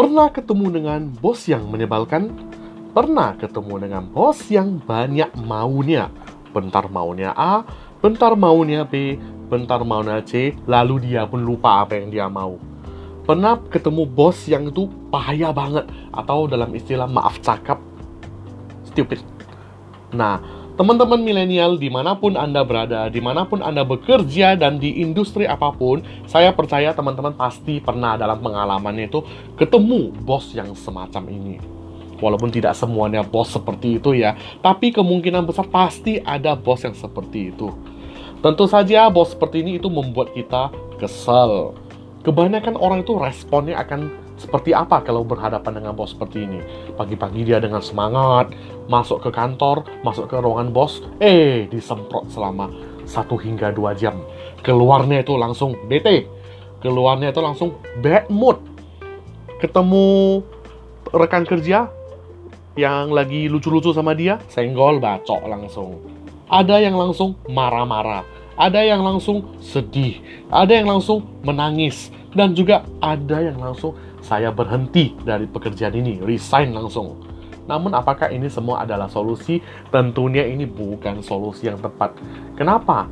Pernah ketemu dengan bos yang menyebalkan? Pernah ketemu dengan bos yang banyak maunya? Bentar maunya A, bentar maunya B, bentar maunya C, lalu dia pun lupa apa yang dia mau. Pernah ketemu bos yang itu bahaya banget atau dalam istilah maaf cakap stupid. Nah, teman-teman milenial di mana pun Anda berada, di mana pun Anda bekerja dan di industri apa pun, saya percaya teman-teman pasti pernah dalam pengalamannya itu ketemu bos yang semacam ini. Walaupun tidak semuanya bos seperti itu ya, tapi kemungkinan besar pasti ada bos yang seperti itu. Tentu saja bos seperti ini itu membuat kita kesel. Kebanyakan orang itu responnya akan seperti apa kalau berhadapan dengan bos seperti ini? Pagi-pagi dia dengan semangat, masuk ke kantor, masuk ke ruangan bos, eh disemprot selama satu hingga dua jam. Keluarnya itu langsung bete, keluarnya itu langsung bad mood. Ketemu rekan kerja, yang lagi lucu-lucu sama dia, senggol bacok langsung. Ada yang langsung marah-marah, ada yang langsung sedih, ada yang langsung menangis, dan juga ada yang langsung saya berhenti dari pekerjaan ini, resign langsung. Namun apakah ini semua adalah solusi? Tentunya ini bukan solusi yang tepat. Kenapa?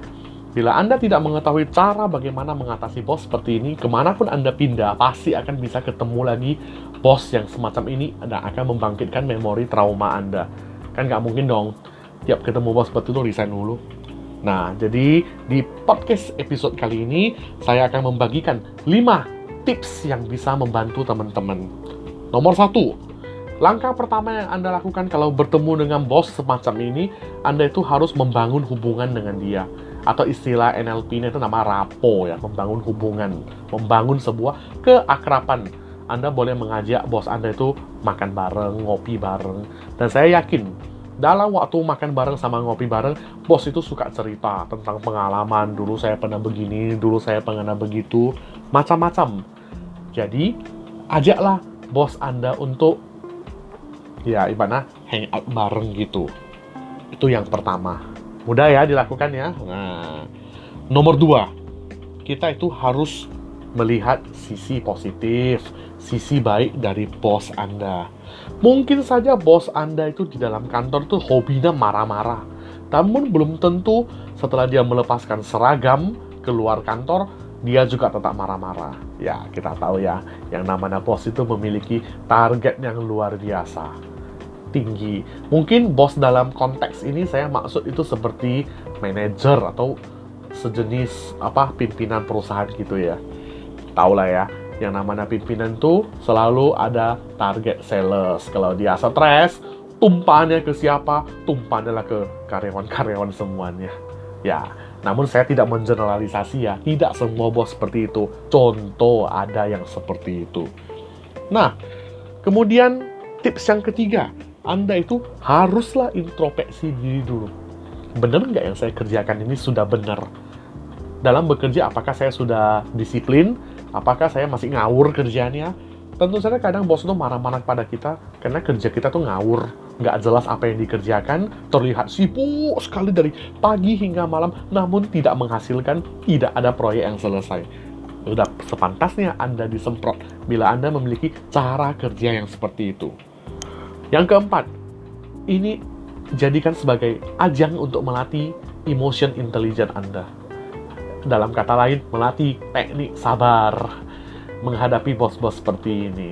Bila Anda tidak mengetahui cara bagaimana mengatasi bos seperti ini, ke mana pun Anda pindah, pasti akan bisa ketemu lagi bos yang semacam ini dan akan membangkitkan memori trauma Anda. Kan nggak mungkin dong, tiap ketemu bos seperti itu resign dulu. Nah, jadi di podcast episode kali ini, saya akan membagikan 5 tips yang bisa membantu teman-teman. Nomor satu, Langkah pertama yang Anda lakukan kalau bertemu dengan bos semacam ini, Anda itu harus membangun hubungan dengan dia. Atau istilah NLP-nya itu nama rapo ya, membangun hubungan, membangun sebuah keakraban. Anda boleh mengajak bos Anda itu makan bareng, ngopi bareng. Dan saya yakin, dalam waktu makan bareng sama ngopi bareng, bos itu suka cerita tentang pengalaman. Dulu saya pernah begini, dulu saya pernah begitu, macam-macam. Jadi, ajaklah bos Anda untuk ya ibaratnya hangout bareng gitu. Itu yang pertama. Mudah ya dilakukan ya. Nah, nomor dua, kita itu harus melihat sisi positif, sisi baik dari bos Anda. Mungkin saja bos Anda itu di dalam kantor tuh hobinya marah-marah. Namun belum tentu setelah dia melepaskan seragam keluar kantor, dia juga tetap marah-marah. Ya, kita tahu ya, yang namanya bos itu memiliki target yang luar biasa tinggi. Mungkin bos dalam konteks ini saya maksud itu seperti manajer atau sejenis apa pimpinan perusahaan gitu ya. Tahu lah ya, yang namanya pimpinan tuh selalu ada target sales. Kalau dia stres, tumpahannya ke siapa? Tumpahannya lah ke karyawan-karyawan semuanya. Ya, namun saya tidak mengeneralisasi ya, tidak semua bos seperti itu. Contoh ada yang seperti itu. Nah, kemudian tips yang ketiga, anda itu haruslah introspeksi diri dulu. Benar nggak yang saya kerjakan ini sudah benar? Dalam bekerja, apakah saya sudah disiplin? Apakah saya masih ngawur kerjanya? Tentu saja kadang bos itu marah-marah pada kita karena kerja kita tuh ngawur, nggak jelas apa yang dikerjakan, terlihat sibuk sekali dari pagi hingga malam, namun tidak menghasilkan, tidak ada proyek yang selesai. Sudah sepantasnya Anda disemprot bila Anda memiliki cara kerja yang seperti itu. Yang keempat, ini jadikan sebagai ajang untuk melatih emotion intelligence Anda. Dalam kata lain, melatih teknik sabar menghadapi bos-bos seperti ini.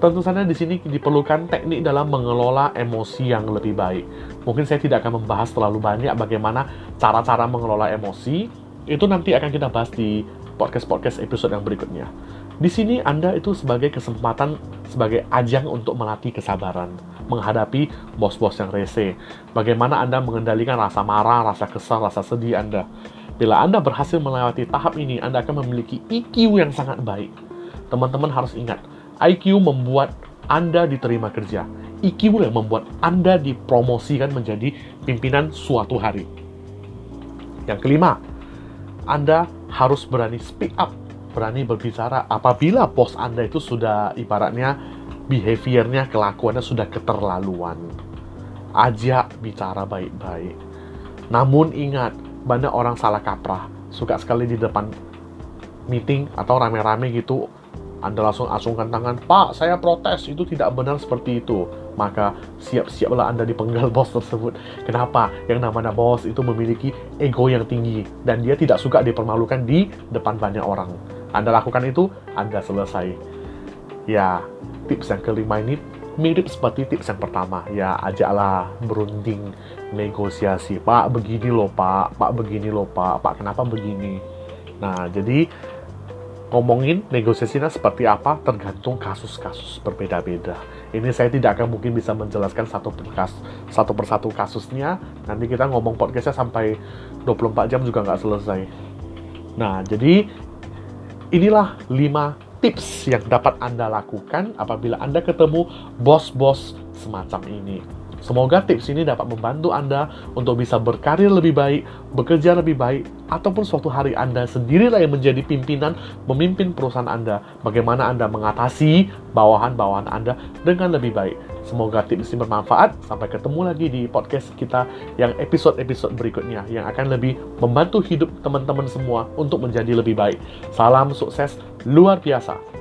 Tentu saja di sini diperlukan teknik dalam mengelola emosi yang lebih baik. Mungkin saya tidak akan membahas terlalu banyak bagaimana cara-cara mengelola emosi. Itu nanti akan kita bahas di podcast-podcast episode yang berikutnya. Di sini Anda itu sebagai kesempatan, sebagai ajang untuk melatih kesabaran, menghadapi bos-bos yang rese. Bagaimana Anda mengendalikan rasa marah, rasa kesal, rasa sedih Anda. Bila Anda berhasil melewati tahap ini, Anda akan memiliki IQ yang sangat baik. Teman-teman harus ingat, IQ membuat Anda diterima kerja. IQ yang membuat Anda dipromosikan menjadi pimpinan suatu hari. Yang kelima, Anda harus berani speak up berani berbicara apabila bos Anda itu sudah ibaratnya behaviornya, kelakuannya sudah keterlaluan. Ajak bicara baik-baik. Namun ingat, banyak orang salah kaprah. Suka sekali di depan meeting atau rame-rame gitu Anda langsung acungkan tangan, Pak, saya protes, itu tidak benar seperti itu. Maka siap-siaplah Anda dipenggal bos tersebut. Kenapa? Yang namanya bos itu memiliki ego yang tinggi, dan dia tidak suka dipermalukan di depan banyak orang. Anda lakukan itu, Anda selesai. Ya, tips yang kelima ini mirip seperti tips yang pertama. Ya, ajaklah berunding negosiasi. Pak, begini loh, Pak. Pak, begini loh, Pak. Pak, kenapa begini? Nah, jadi ngomongin negosiasinya seperti apa tergantung kasus-kasus berbeda-beda. Ini saya tidak akan mungkin bisa menjelaskan satu per satu persatu kasusnya. Nanti kita ngomong podcastnya sampai 24 jam juga nggak selesai. Nah, jadi inilah 5 tips yang dapat Anda lakukan apabila Anda ketemu bos-bos semacam ini. Semoga tips ini dapat membantu Anda untuk bisa berkarir lebih baik, bekerja lebih baik, ataupun suatu hari Anda sendirilah yang menjadi pimpinan, memimpin perusahaan Anda. Bagaimana Anda mengatasi bawahan-bawahan Anda dengan lebih baik. Semoga tips ini bermanfaat. Sampai ketemu lagi di podcast kita yang episode-episode berikutnya yang akan lebih membantu hidup teman-teman semua untuk menjadi lebih baik. Salam sukses luar biasa.